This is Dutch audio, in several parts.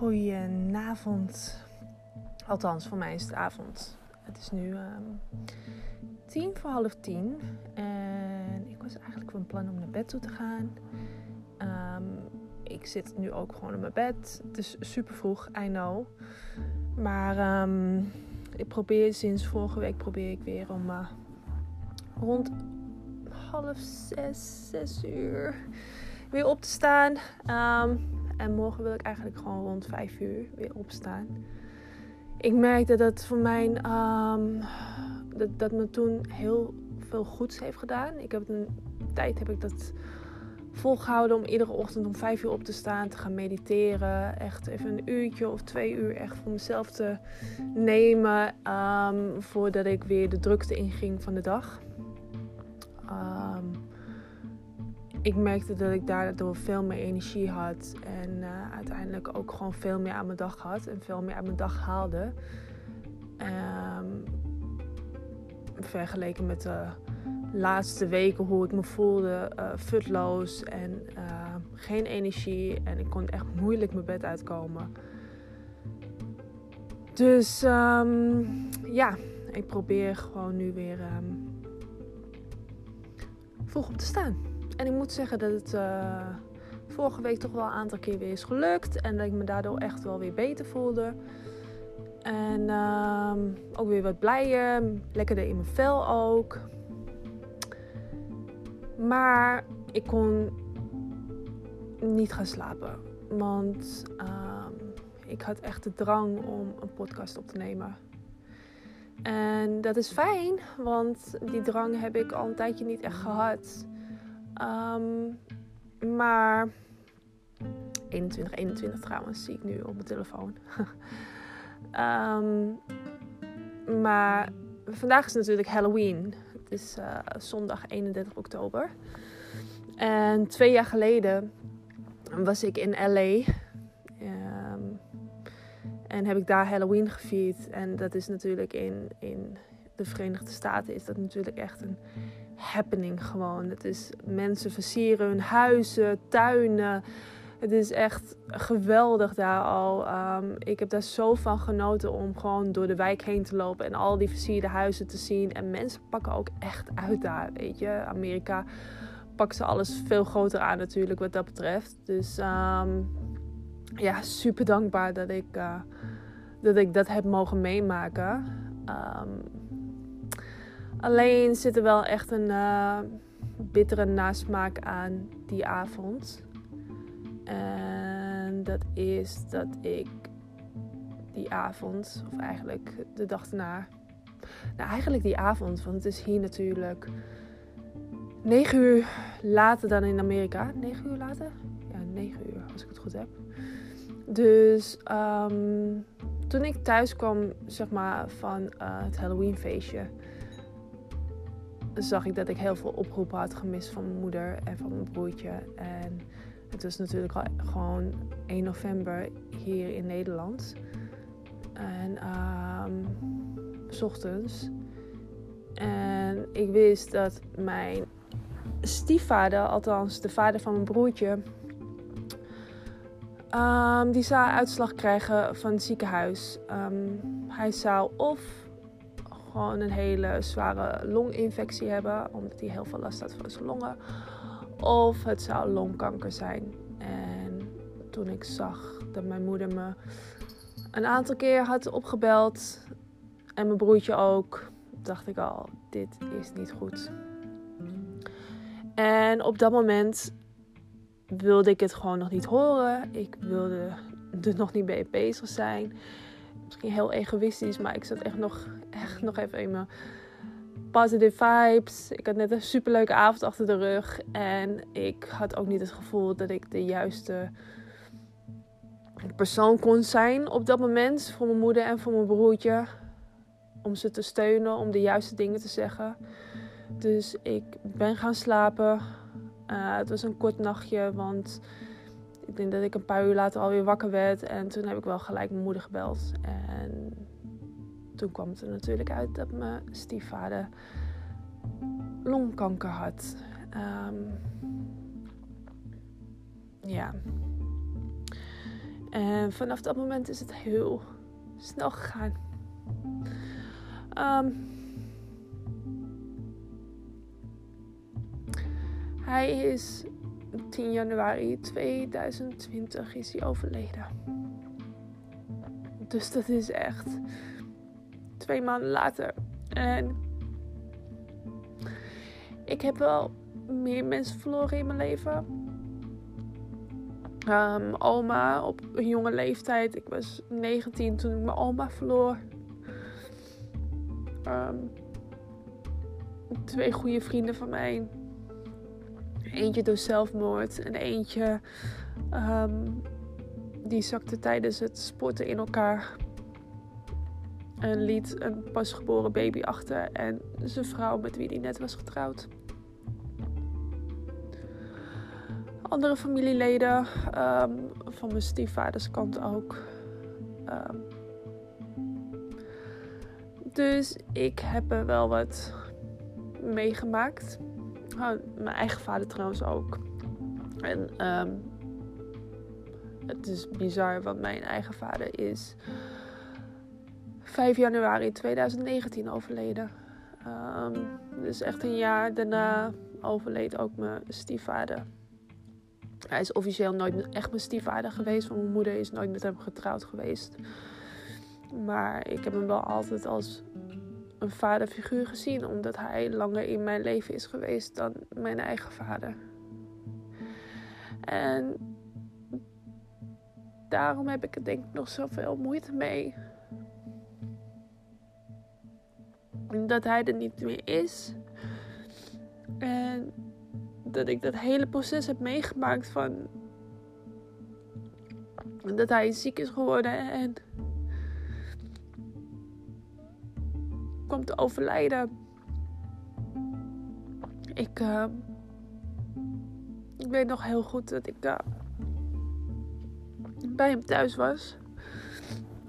Goedenavond. Althans, voor mij is het avond. Het is nu um, tien voor half tien. En ik was eigenlijk van plan om naar bed toe te gaan. Um, ik zit nu ook gewoon in mijn bed. Het is super vroeg, I know. Maar um, ik probeer sinds vorige week probeer ik weer om uh, rond half zes, zes uur weer op te staan. En morgen wil ik eigenlijk gewoon rond 5 uur weer opstaan. Ik merkte dat voor mij um, dat, dat me toen heel veel goeds heeft gedaan. Ik heb een tijd heb ik dat volgehouden om iedere ochtend om 5 uur op te staan, te gaan mediteren. Echt even een uurtje of twee uur echt voor mezelf te nemen. Um, voordat ik weer de drukte inging van de dag. Ik merkte dat ik daardoor veel meer energie had. En uh, uiteindelijk ook gewoon veel meer aan mijn dag had. En veel meer aan mijn dag haalde. Um, vergeleken met de laatste weken hoe ik me voelde. Uh, futloos en uh, geen energie. En ik kon echt moeilijk mijn bed uitkomen. Dus um, ja, ik probeer gewoon nu weer um, op te staan. En ik moet zeggen dat het uh, vorige week toch wel een aantal keer weer is gelukt. En dat ik me daardoor echt wel weer beter voelde. En uh, ook weer wat blijer. Lekkerder in mijn vel ook. Maar ik kon niet gaan slapen. Want uh, ik had echt de drang om een podcast op te nemen. En dat is fijn, want die drang heb ik al een tijdje niet echt gehad. Um, maar 21, 21 trouwens zie ik nu op mijn telefoon. um, maar vandaag is natuurlijk Halloween. Het is uh, zondag 31 oktober. En twee jaar geleden was ik in LA. Um, en heb ik daar Halloween gevierd. En dat is natuurlijk in, in de Verenigde Staten is dat natuurlijk echt een happening gewoon. Het is mensen versieren hun huizen, tuinen. Het is echt geweldig daar al. Um, ik heb daar zo van genoten om gewoon door de wijk heen te lopen en al die versierde huizen te zien. En mensen pakken ook echt uit daar, weet je. Amerika pakt ze alles veel groter aan natuurlijk wat dat betreft. Dus um, ja, super dankbaar dat ik, uh, dat ik dat heb mogen meemaken. Um, Alleen zit er wel echt een uh, bittere nasmaak aan die avond. En dat is dat ik die avond, of eigenlijk de dag erna. Nou, eigenlijk die avond, want het is hier natuurlijk 9 uur later dan in Amerika. 9 uur later? Ja, 9 uur als ik het goed heb. Dus um, toen ik thuis kwam, zeg maar, van uh, het Halloween feestje zag ik dat ik heel veel oproepen had gemist van mijn moeder en van mijn broertje. En het was natuurlijk al gewoon 1 november hier in Nederland. En um, s ochtends. En ik wist dat mijn stiefvader, althans de vader van mijn broertje, um, die zou uitslag krijgen van het ziekenhuis. Um, hij zou of gewoon een hele zware longinfectie hebben, omdat hij heel veel last had van zijn longen. Of het zou longkanker zijn. En toen ik zag dat mijn moeder me een aantal keer had opgebeld en mijn broertje ook, dacht ik al: dit is niet goed. En op dat moment wilde ik het gewoon nog niet horen. Ik wilde er nog niet mee bezig zijn misschien heel egoïstisch, maar ik zat echt nog, echt nog even in mijn positive vibes. Ik had net een superleuke avond achter de rug. En ik had ook niet het gevoel dat ik de juiste persoon kon zijn op dat moment. Voor mijn moeder en voor mijn broertje. Om ze te steunen, om de juiste dingen te zeggen. Dus ik ben gaan slapen. Uh, het was een kort nachtje, want ik denk dat ik een paar uur later alweer wakker werd. En toen heb ik wel gelijk mijn moeder gebeld. En toen kwam het er natuurlijk uit dat mijn stiefvader longkanker had. Um, ja. En vanaf dat moment is het heel snel gegaan. Um, hij is 10 januari 2020 is hij overleden. Dus dat is echt twee maanden later. En ik heb wel meer mensen verloren in mijn leven. Um, oma op een jonge leeftijd. Ik was 19 toen ik mijn oma verloor. Um, twee goede vrienden van mij. Eentje door zelfmoord en eentje um, die zakte tijdens het sporten in elkaar. En liet een pasgeboren baby achter en zijn vrouw met wie hij net was getrouwd. Andere familieleden, um, van mijn stiefvaders kant ook. Um, dus ik heb er wel wat meegemaakt. Mijn eigen vader trouwens ook. En um, het is bizar, want mijn eigen vader is 5 januari 2019 overleden. Um, dus echt een jaar daarna overleed ook mijn stiefvader. Hij is officieel nooit echt mijn stiefvader geweest, want mijn moeder is nooit met hem getrouwd geweest. Maar ik heb hem wel altijd als een vaderfiguur gezien, omdat hij langer in mijn leven is geweest dan mijn eigen vader. En daarom heb ik er denk ik nog zoveel moeite mee. Dat hij er niet meer is. En dat ik dat hele proces heb meegemaakt van dat hij ziek is geworden en kwam te overlijden. Ik, uh, ik weet nog heel goed dat ik uh, bij hem thuis was.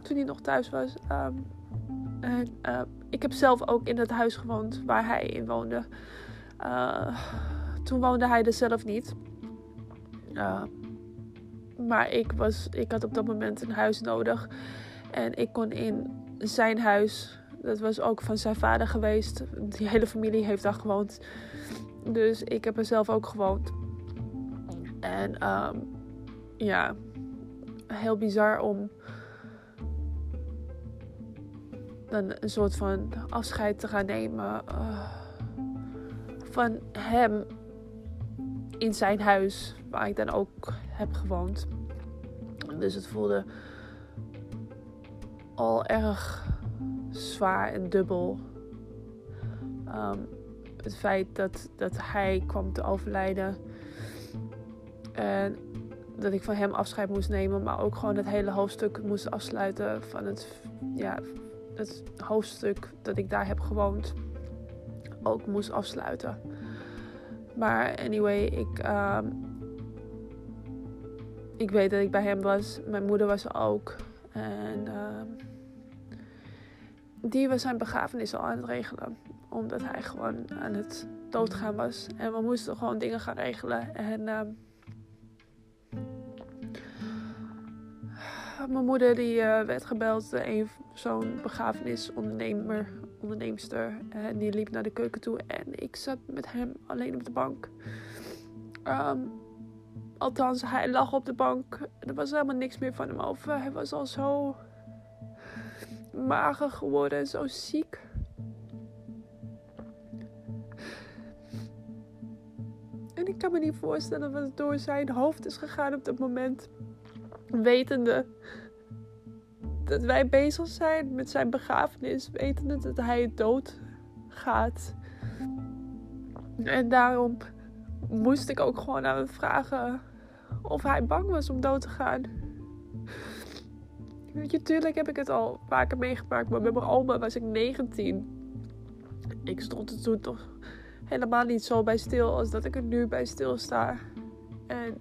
Toen hij nog thuis was. En, uh, ik heb zelf ook in het huis gewoond waar hij in woonde. toen woonde hij er zelf niet. maar ik, was, ik had op dat moment een huis nodig. En ik kon in zijn huis dat was ook van zijn vader geweest. Die hele familie heeft daar gewoond. Dus ik heb er zelf ook gewoond. En um, ja, heel bizar om dan een soort van afscheid te gaan nemen uh, van hem in zijn huis, waar ik dan ook heb gewoond. Dus het voelde al erg zwaar en dubbel. Um, het feit dat, dat hij kwam te overlijden. En dat ik van hem afscheid moest nemen. Maar ook gewoon het hele hoofdstuk moest afsluiten van het, ja, het hoofdstuk dat ik daar heb gewoond. Ook moest afsluiten. Maar anyway, ik, um, ik weet dat ik bij hem was. Mijn moeder was er ook. En... Uh, die was zijn begrafenis al aan het regelen. Omdat hij gewoon aan het doodgaan was. En we moesten gewoon dingen gaan regelen. En uh, mijn moeder die uh, werd gebeld. een zo'n begrafenisondernemer, onderneemster. En die liep naar de keuken toe. En ik zat met hem alleen op de bank. Um, althans, hij lag op de bank. Er was helemaal niks meer van hem over. Hij was al zo mager geworden en zo ziek. En ik kan me niet voorstellen wat door zijn hoofd is gegaan op dat moment. Wetende dat wij bezig zijn met zijn begrafenis. Wetende dat hij dood gaat. En daarom moest ik ook gewoon aan hem vragen of hij bang was om dood te gaan. Weet tuurlijk heb ik het al vaker meegemaakt, maar met mijn oma was ik 19. Ik stond er toen toch helemaal niet zo bij stil als dat ik er nu bij stil sta. En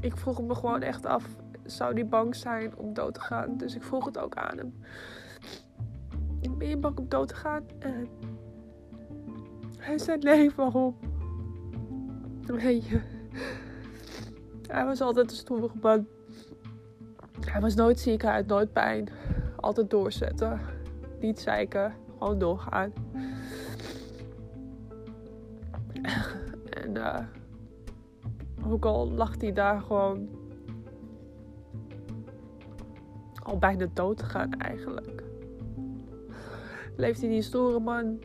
ik vroeg me gewoon echt af, zou die bang zijn om dood te gaan? Dus ik vroeg het ook aan hem. Ben je bang om dood te gaan? En hij zei nee, waarom? Weet je Hij was altijd een stoere man. Hij was nooit ziek, hij had nooit pijn. Altijd doorzetten. Niet zeiken, gewoon doorgaan. en uh, ook al lag hij daar gewoon al bijna dood te gaan eigenlijk. Leefde hij die stoere man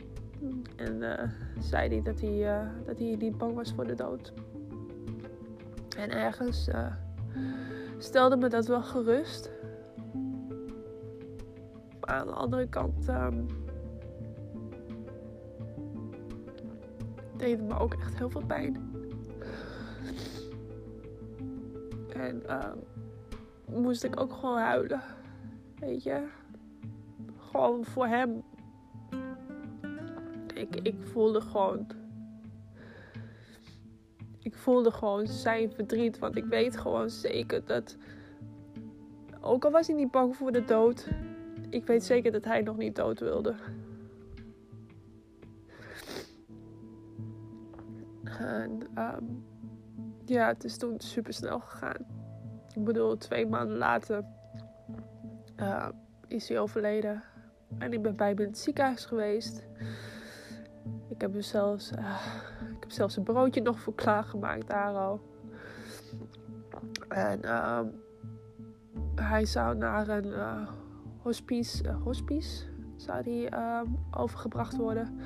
en uh, zei hij dat hij, uh, dat hij niet bang was voor de dood. En ergens stelde me dat wel gerust. Maar aan de andere kant um, deed het me ook echt heel veel pijn. En uh, moest ik ook gewoon huilen. Weet je? Gewoon voor hem. Ik, ik voelde gewoon. Ik voelde gewoon zijn verdriet. Want ik weet gewoon zeker dat. Ook al was hij niet bang voor de dood. Ik weet zeker dat hij nog niet dood wilde. En um, ja, het is toen super snel gegaan. Ik bedoel, twee maanden later uh, is hij overleden. En ik ben bij hem in het ziekenhuis geweest. Ik heb, zelfs, uh, ik zelfs een broodje nog voor klaargemaakt daar al. En uh, hij zou naar een uh, hospice, hospice zou die, ehm, overgebracht worden.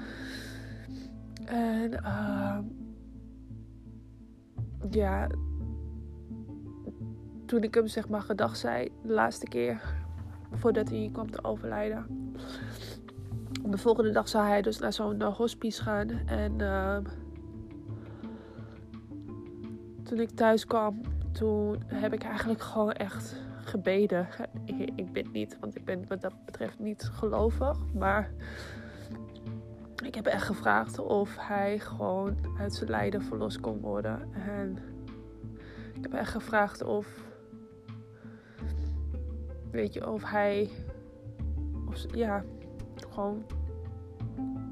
En ehm, ja, toen ik hem zeg maar gedag zei, de laatste keer voordat hij kwam te overlijden. De volgende dag zou hij dus naar zo'n uh, hospice gaan. En toen ik thuis kwam, toen heb ik eigenlijk gewoon echt gebeden. Ik, ik bid niet, want ik ben wat dat betreft niet gelovig. Maar ik heb echt gevraagd of hij gewoon uit zijn lijden verlost kon worden. En ik heb echt gevraagd of. Weet je, of hij. Of, ja, gewoon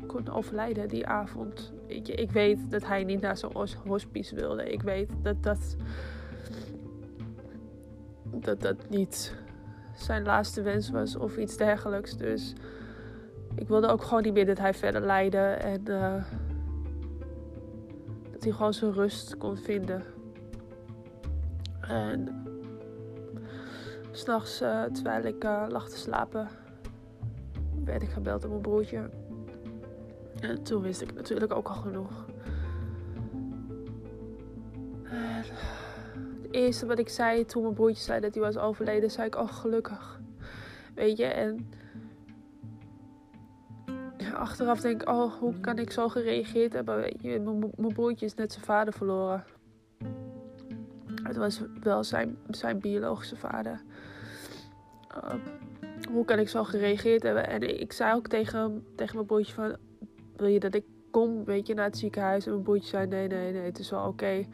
kon overlijden die avond. Ik weet dat hij niet naar zo'n hospice wilde. Ik weet dat dat. Dat dat niet zijn laatste wens was of iets dergelijks. Dus ik wilde ook gewoon niet meer dat hij verder lijde en uh, dat hij gewoon zijn rust kon vinden. En s'nachts, uh, terwijl ik uh, lag te slapen, werd ik gebeld door mijn broertje. En toen wist ik natuurlijk ook al genoeg. En het eerste wat ik zei toen mijn broertje zei dat hij was overleden, zei ik: Oh, gelukkig. Weet je, en achteraf denk ik, oh, hoe kan ik zo gereageerd hebben? Weet je, mijn broertje is net zijn vader verloren. Het was wel zijn, zijn biologische vader. Uh, hoe kan ik zo gereageerd hebben? En ik zei ook tegen, tegen mijn broertje van, wil je dat ik kom, weet je, naar het ziekenhuis? En mijn broertje zei, nee, nee, nee, het is wel oké.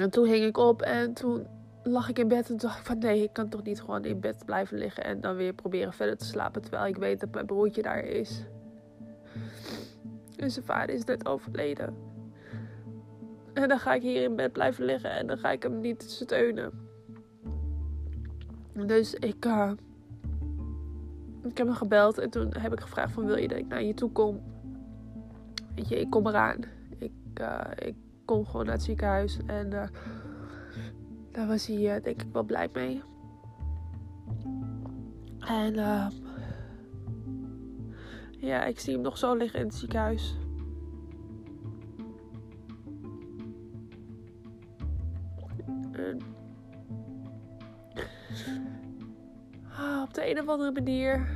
En toen hing ik op en toen lag ik in bed en dacht ik van nee, ik kan toch niet gewoon in bed blijven liggen en dan weer proberen verder te slapen terwijl ik weet dat mijn broertje daar is. En zijn vader is net overleden. En dan ga ik hier in bed blijven liggen en dan ga ik hem niet steunen. Dus ik, uh, ik heb hem gebeld en toen heb ik gevraagd van wil je dat ik naar je toe kom. Weet je, ik kom eraan. Ik, uh, ik kom gewoon naar het ziekenhuis en... Uh, daar was hij uh, denk ik wel blij mee. En ja, ik zie hem nog zo liggen in het ziekenhuis. En, ah, op de een of andere manier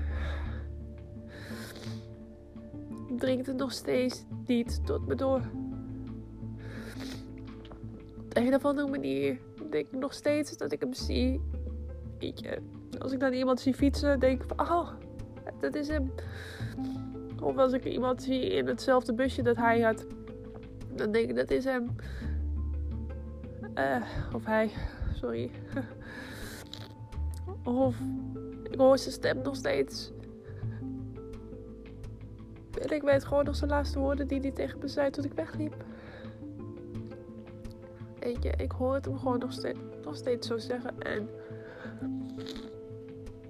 dringt het nog steeds niet tot me door. Op een of andere manier denk ik nog steeds dat ik hem zie. Als ik dan iemand zie fietsen, denk ik van, oh, dat is hem. Of als ik iemand zie in hetzelfde busje dat hij had, dan denk ik, dat is hem. Uh, of hij, sorry. of ik hoor zijn stem nog steeds. En ik weet gewoon nog zijn laatste woorden die hij tegen me zei toen ik wegliep. Weet je, ik hoor het hem gewoon nog steeds, nog steeds zo zeggen. En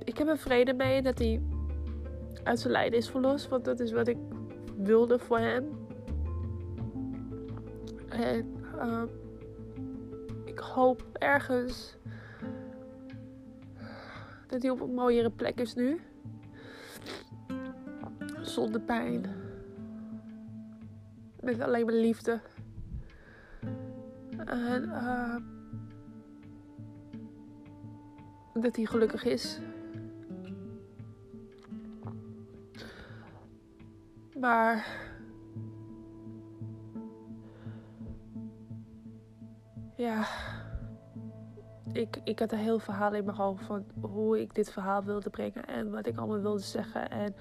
ik heb er vrede mee dat hij uit zijn lijden is verlost. Want dat is wat ik wilde voor hem. En uh, ik hoop ergens dat hij op een mooiere plek is nu. Zonder pijn. Met alleen maar liefde. En uh, dat hij gelukkig is. Maar. Ja. Ik, ik had een heel verhaal in mijn hoofd van hoe ik dit verhaal wilde brengen en wat ik allemaal wilde zeggen. En,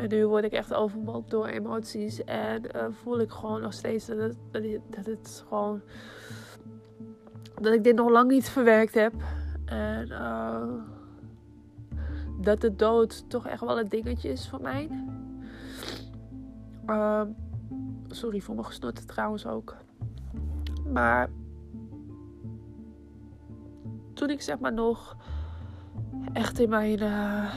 en nu word ik echt overmand door emoties. En uh, voel ik gewoon nog steeds dat het, dat het, gewoon. dat ik dit nog lang niet verwerkt heb. En uh, dat de dood toch echt wel een dingetje is voor mij. Uh, sorry voor mijn gesnotten trouwens ook. Maar toen ik zeg maar nog echt in mijn uh,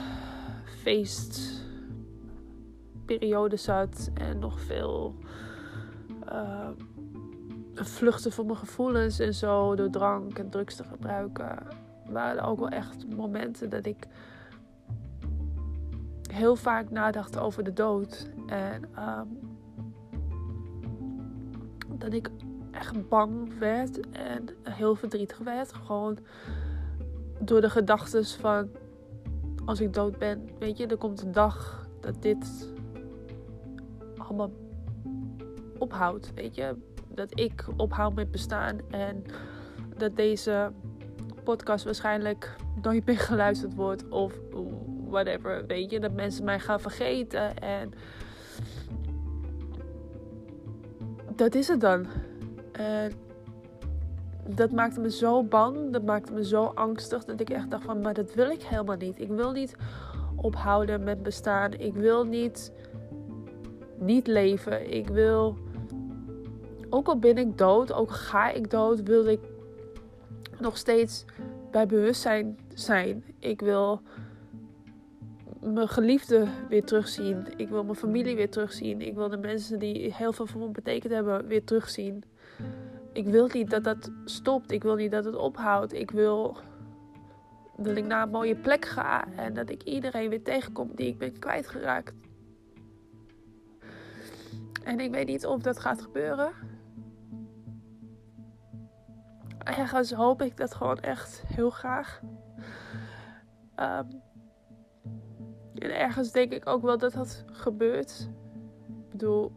feestperiode zat en nog veel uh, vluchten van mijn gevoelens en zo door drank en drugs te gebruiken, waren er ook wel echt momenten dat ik heel vaak nadacht over de dood. En um, dat ik echt bang werd en heel verdrietig werd. Gewoon door de gedachten van als ik dood ben, weet je, er komt een dag dat dit allemaal ophoudt, weet je. Dat ik ophoud met bestaan en dat deze podcast waarschijnlijk nooit meer geluisterd wordt of whatever, weet je. Dat mensen mij gaan vergeten en dat is het dan. En dat maakte me zo bang, dat maakte me zo angstig dat ik echt dacht van, maar dat wil ik helemaal niet. Ik wil niet ophouden met bestaan. Ik wil niet niet leven. Ik wil, ook al ben ik dood, ook ga ik dood, wil ik nog steeds bij bewustzijn zijn. Ik wil mijn geliefde weer terugzien. Ik wil mijn familie weer terugzien. Ik wil de mensen die heel veel voor me betekend hebben weer terugzien. Ik wil niet dat dat stopt. Ik wil niet dat het ophoudt. Ik wil dat ik naar een mooie plek ga en dat ik iedereen weer tegenkom die ik ben kwijtgeraakt. En ik weet niet of dat gaat gebeuren. Ergens hoop ik dat gewoon echt heel graag. Um, en ergens denk ik ook wel dat dat gebeurt. Ik bedoel,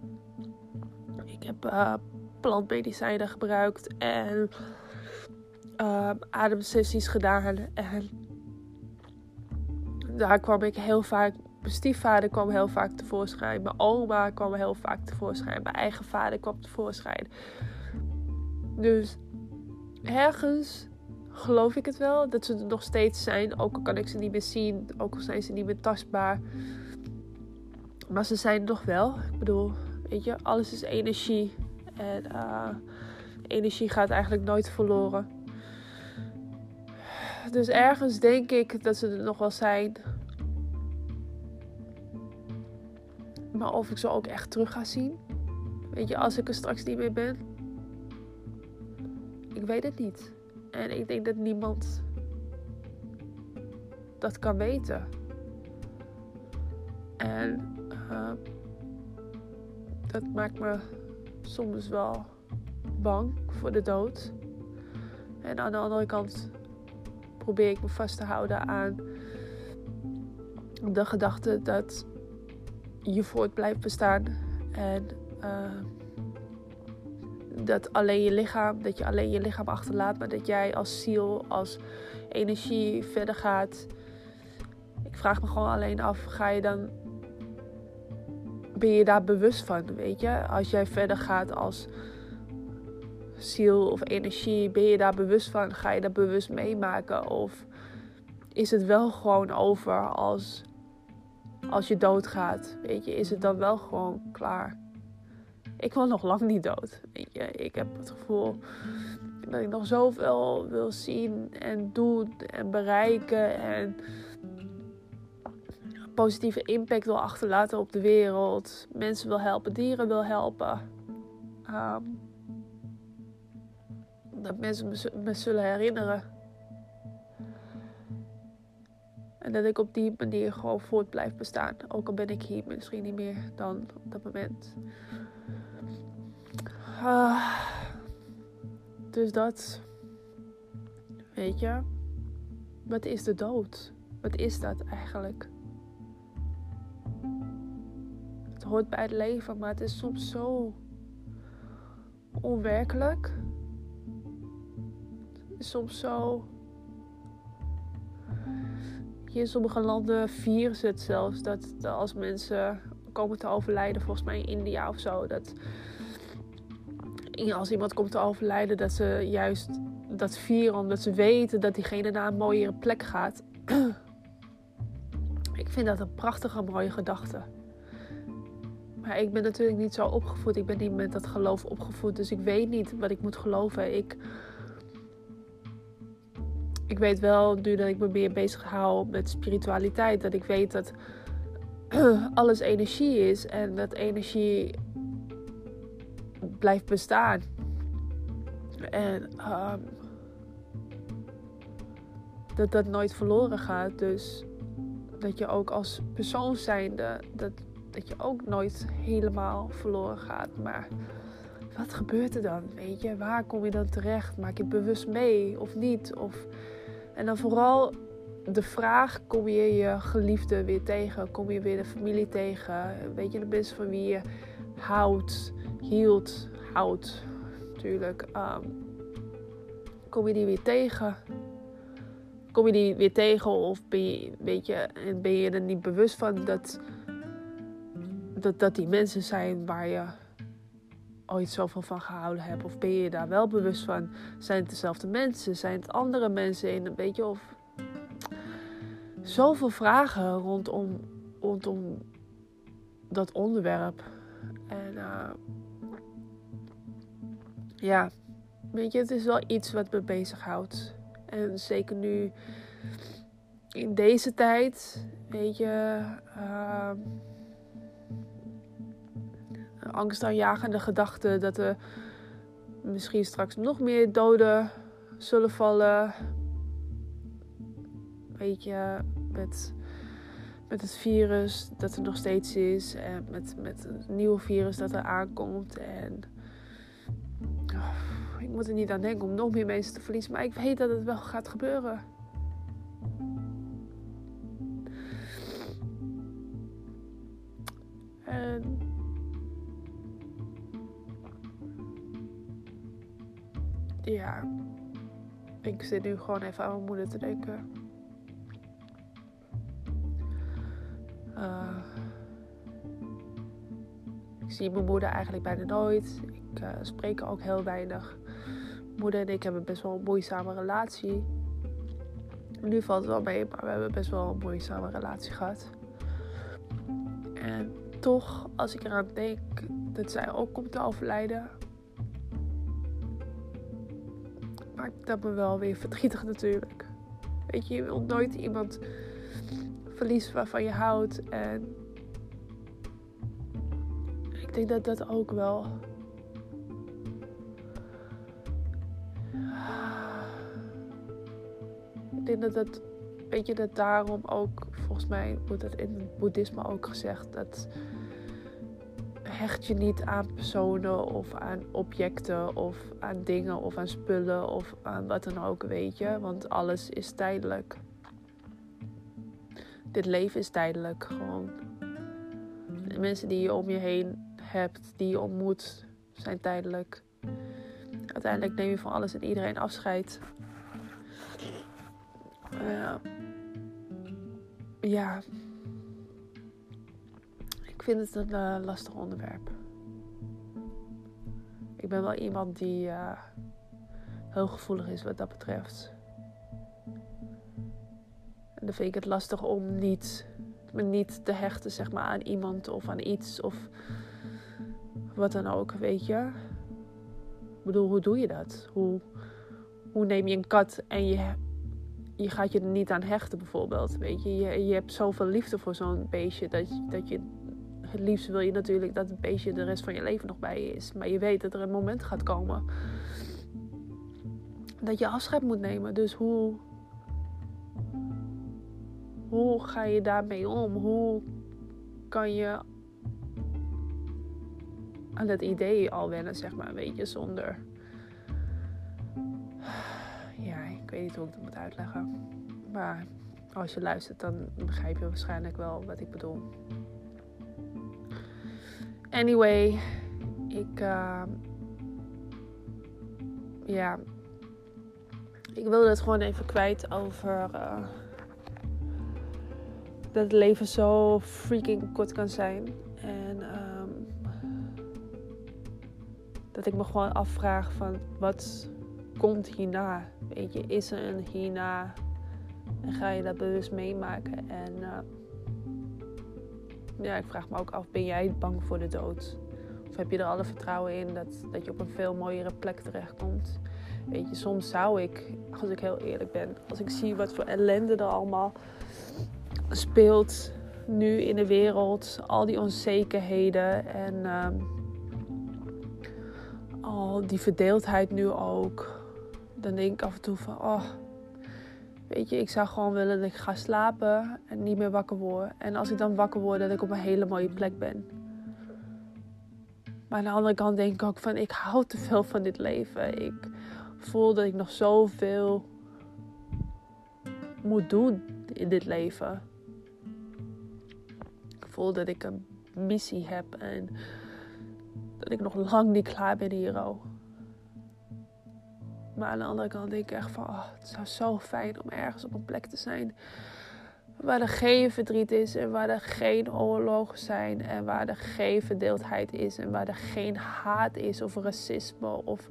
ik heb uh, plantmedicijnen gebruikt en uh, ademsessies gedaan. En daar kwam ik heel vaak. Mijn stiefvader kwam heel vaak tevoorschijn. Mijn oma kwam heel vaak tevoorschijn. Mijn eigen vader kwam tevoorschijn. Dus ergens geloof ik het wel. Dat ze er nog steeds zijn. Ook al kan ik ze niet meer zien. Ook al zijn ze niet meer tastbaar. Maar ze zijn er nog wel. Ik bedoel, weet je, alles is energie. En uh, energie gaat eigenlijk nooit verloren. Dus ergens denk ik dat ze er nog wel zijn. Maar of ik ze ook echt terug ga zien. Weet je, als ik er straks niet meer ben. Ik weet het niet. En ik denk dat niemand dat kan weten. En uh, dat maakt me soms wel bang voor de dood. En aan de andere kant probeer ik me vast te houden aan de gedachte dat je voort blijft bestaan. En uh, dat alleen je lichaam, dat je alleen je lichaam achterlaat, maar dat jij als ziel, als energie verder gaat. Ik vraag me gewoon alleen af, ga je dan, ben je daar bewust van, weet je? Als jij verder gaat als ziel of energie, ben je daar bewust van? Ga je dat bewust meemaken? Of is het wel gewoon over als, als je doodgaat? Weet je, is het dan wel gewoon klaar? ik wil nog lang niet dood. Weet je, ik heb het gevoel dat ik nog zoveel wil zien en doen en bereiken en positieve impact wil achterlaten op de wereld. Mensen wil helpen, dieren wil helpen. Ehm, dat mensen me, zullen herinneren. En dat ik op die manier gewoon voort blijf bestaan. Ook al ben ik hier misschien niet meer dan op dat moment. Uh, dus dat. Weet je. Wat is de dood? Wat is dat eigenlijk? Het hoort bij het leven, maar het is soms zo onwerkelijk. Het is soms zo. In sommige landen vieren ze het zelfs dat als mensen komen te overlijden, volgens mij in India of zo, dat als iemand komt te overlijden, dat ze juist dat vieren omdat ze weten dat diegene naar een mooiere plek gaat. ik vind dat een prachtige, mooie gedachte. Maar ik ben natuurlijk niet zo opgevoed. Ik ben niet met dat geloof opgevoed. Dus ik weet niet wat ik moet geloven. Ik, ik weet wel, nu dat ik me meer bezig hou met spiritualiteit, dat ik weet dat alles energie is. En dat energie blijft bestaan. En um, dat dat nooit verloren gaat. Dus dat je ook als persoon zijnde, dat, dat je ook nooit helemaal verloren gaat. Maar wat gebeurt er dan? Weet je, waar kom je dan terecht? Maak je bewust mee of niet? Of... En dan vooral de vraag: kom je je geliefde weer tegen? Kom je weer de familie tegen? Weet je, de mensen van wie je houdt? hield, houdt natuurlijk. Um, kom je die weer tegen? Kom je die weer tegen of ben je, weet je, ben je er niet bewust van dat, dat, dat die mensen zijn waar je ooit zoveel van gehouden hebt? Of ben je daar wel bewust van? Zijn het dezelfde mensen? Zijn het andere mensen in? Weet je, of zoveel vragen rondom, rondom dat onderwerp. En uh, ja, weet je, het is wel iets wat me bezighoudt. En zeker nu in deze tijd, weet je, uh, angstaanjagende gedachten dat er misschien straks nog meer doden zullen vallen. Weet je, met, met het virus dat er nog steeds is en met, met een nieuw virus dat er aankomt. En ik moet er niet aan denken om nog meer mensen te verliezen. Maar ik weet dat het wel gaat gebeuren. En ja, ik zit nu gewoon even aan mijn moeder te denken. Uh, ik zie mijn moeder eigenlijk bijna nooit. Ik uh, spreek ook heel weinig moeder en ik hebben best wel een moeizame relatie. Nu valt het wel mee, maar we hebben best wel een moeizame relatie gehad. En toch, als ik eraan denk dat zij ook komt te overlijden, maakt dat me wel weer verdrietig natuurlijk. Weet je, je wilt nooit iemand verliezen waarvan je houdt. En ik denk dat dat ook wel ik denk dat het, weet je, dat daarom ook, volgens mij wordt het in het boeddhisme ook gezegd, dat hecht je niet aan personen of aan objecten of aan dingen of aan spullen of aan wat dan ook, weet je. Want alles is tijdelijk. Dit leven is tijdelijk gewoon. De mensen die je om je heen hebt, die je ontmoet, zijn tijdelijk. Uiteindelijk neem je van alles en iedereen afscheid. Ja. Vind het een uh, lastig onderwerp. Ik ben wel iemand die uh, heel gevoelig is wat dat betreft. En dan vind ik het lastig om niet, me niet te hechten zeg maar, aan iemand of aan iets. Of wat dan ook, weet je. Ik bedoel, hoe doe je dat? Hoe, hoe neem je een kat en je, je gaat je er niet aan hechten, bijvoorbeeld? Weet je, je, je hebt zoveel liefde voor zo'n beestje dat, dat je. Het liefst wil je natuurlijk dat het beestje de rest van je leven nog bij je is. Maar je weet dat er een moment gaat komen dat je afscheid moet nemen. Dus hoe, hoe ga je daarmee om? Hoe kan je aan het idee al wennen, zeg maar, weet je, zonder. Ja, ik weet niet hoe ik dat moet uitleggen. Maar als je luistert, dan begrijp je waarschijnlijk wel wat ik bedoel. Anyway, ik. Uh, ja, ik wilde het gewoon even kwijt over uh, dat het leven zo freaking kort kan zijn. En um, dat ik me gewoon afvraag van wat komt hierna? Weet je, is er een hierna? En ga je dat bewust meemaken? En uh, ja, ik vraag me ook af, ben jij bang voor de dood? Of heb je er alle vertrouwen in dat, dat je op een veel mooiere plek terechtkomt? Weet je, soms zou ik, als ik heel eerlijk ben, als ik zie wat voor ellende er allemaal speelt nu in de wereld, al die onzekerheden en uh, al die verdeeldheid nu ook, dan denk ik af en toe van, oh, weet je, ik zou gewoon willen dat ik ga slapen en niet meer wakker word. En als ik dan wakker word, dat ik op een hele mooie plek ben. Maar aan de andere kant denk ik ook van, ik hou te veel van dit leven. Ik voel dat ik nog zoveel moet doen in dit leven. Ik voel dat ik een missie heb en dat ik nog lang niet klaar ben hier. Maar aan de andere kant denk ik echt van, oh, het zou zo fijn om ergens op een plek te zijn waar er geen verdriet is en waar er geen oorlogen zijn en waar er geen verdeeldheid is en waar er geen haat is of racisme of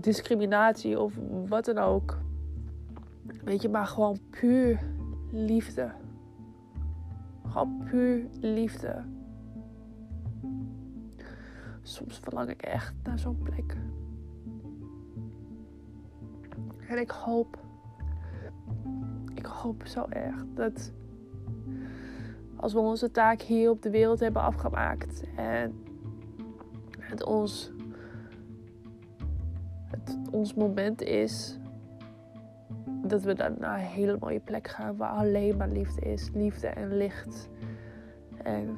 discriminatie of wat dan ook. Weet je, maar gewoon puur liefde. Gewoon puur liefde. Soms verlang ik echt naar zo'n plek. En ik hoop, ik hoop zo erg dat als we onze taak hier op de wereld hebben afgemaakt en het ons het ons moment is dat we dan naar een hele mooie plek gaan waar alleen maar liefde is. Liefde en licht. En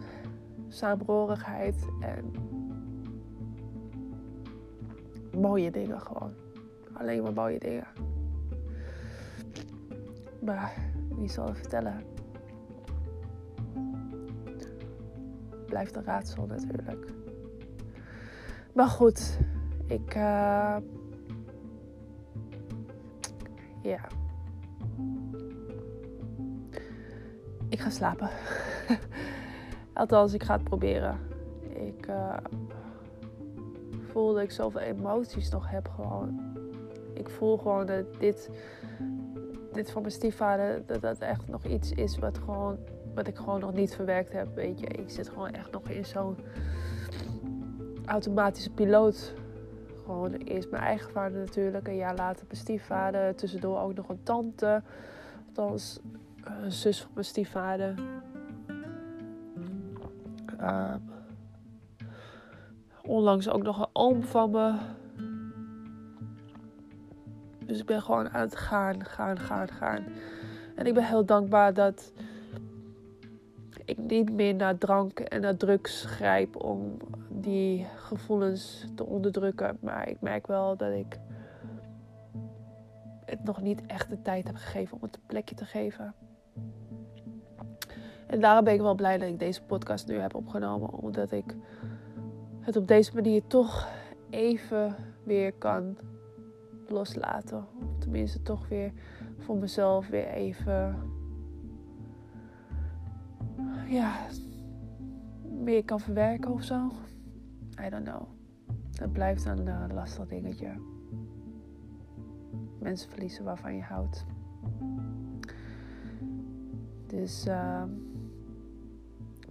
saamhorigheid en mooie dingen gewoon. Alleen maar mooie dingen. Maar wie zal het vertellen? Blijft een raadsel natuurlijk. Maar goed, ik. Uh, ja. Ik ga slapen. Althans, ik ga het proberen. Ik uh, voel dat ik zoveel emoties nog heb gewoon. Ik voel gewoon dat dit, dit van mijn stiefvader, dat dat echt nog iets is wat, gewoon, wat ik gewoon nog niet verwerkt heb. Weet je, ik zit gewoon echt nog in zo'n automatische piloot gewoon eerst mijn eigen vader natuurlijk. Een jaar later mijn stiefvader. Tussendoor ook nog een tante. Althans, een zus van mijn stiefvader. Uh, onlangs ook nog een oom van me. Dus ik ben gewoon aan het gaan, gaan, gaan, gaan. En ik ben heel dankbaar dat ik niet meer naar drank en naar drugs grijp om die gevoelens te onderdrukken. Maar ik merk wel dat ik het nog niet echt de tijd heb gegeven om het een plekje te geven. En daarom ben ik wel blij dat ik deze podcast nu heb opgenomen. Omdat ik het op deze manier toch even weer kan loslaten. Of tenminste toch weer voor mezelf weer even... Ja, meer kan verwerken of zo. I don't know. Het blijft een uh, lastig dingetje. Mensen verliezen waarvan je houdt. Dus uh,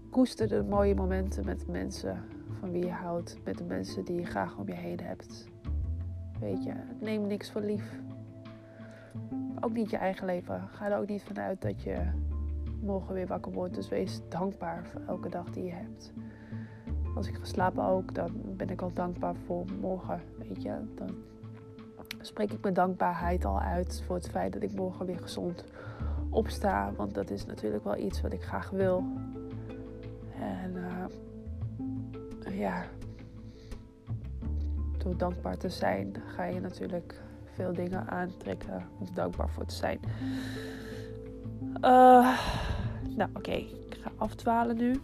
koester de mooie momenten met mensen van wie je houdt. Met de mensen die je graag om je heen hebt. Weet je, neem niks voor lief. Ook niet je eigen leven. Ga er ook niet vanuit dat je morgen weer wakker wordt. Dus wees dankbaar voor elke dag die je hebt. Als ik ga slapen ook, dan ben ik al dankbaar voor morgen. Weet je, dan spreek ik mijn dankbaarheid al uit voor het feit dat ik morgen weer gezond opsta. Want dat is natuurlijk wel iets wat ik graag wil. En uh, ja, door dankbaar te zijn ga je natuurlijk veel dingen aantrekken om dankbaar voor te zijn. Uh, nou, oké, ik ga afdwalen nu.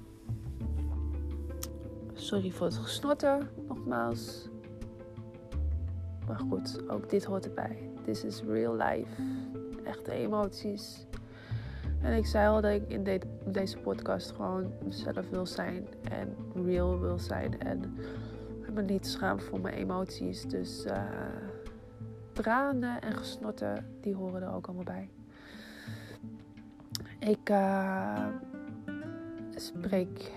Sorry voor het gesnotter, nogmaals. Maar goed, ook dit hoort erbij. This is real life. Echte emoties. En ik zei al dat ik in deze podcast gewoon mezelf wil zijn en real wil zijn. En me niet schaam voor mijn emoties. Dus uh, tranen en gesnotten, die horen er ook allemaal bij. Ik uh, spreek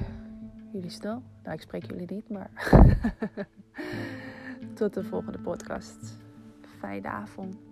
jullie snel. Nou, ik spreek jullie niet, maar tot de volgende podcast. Fijne avond.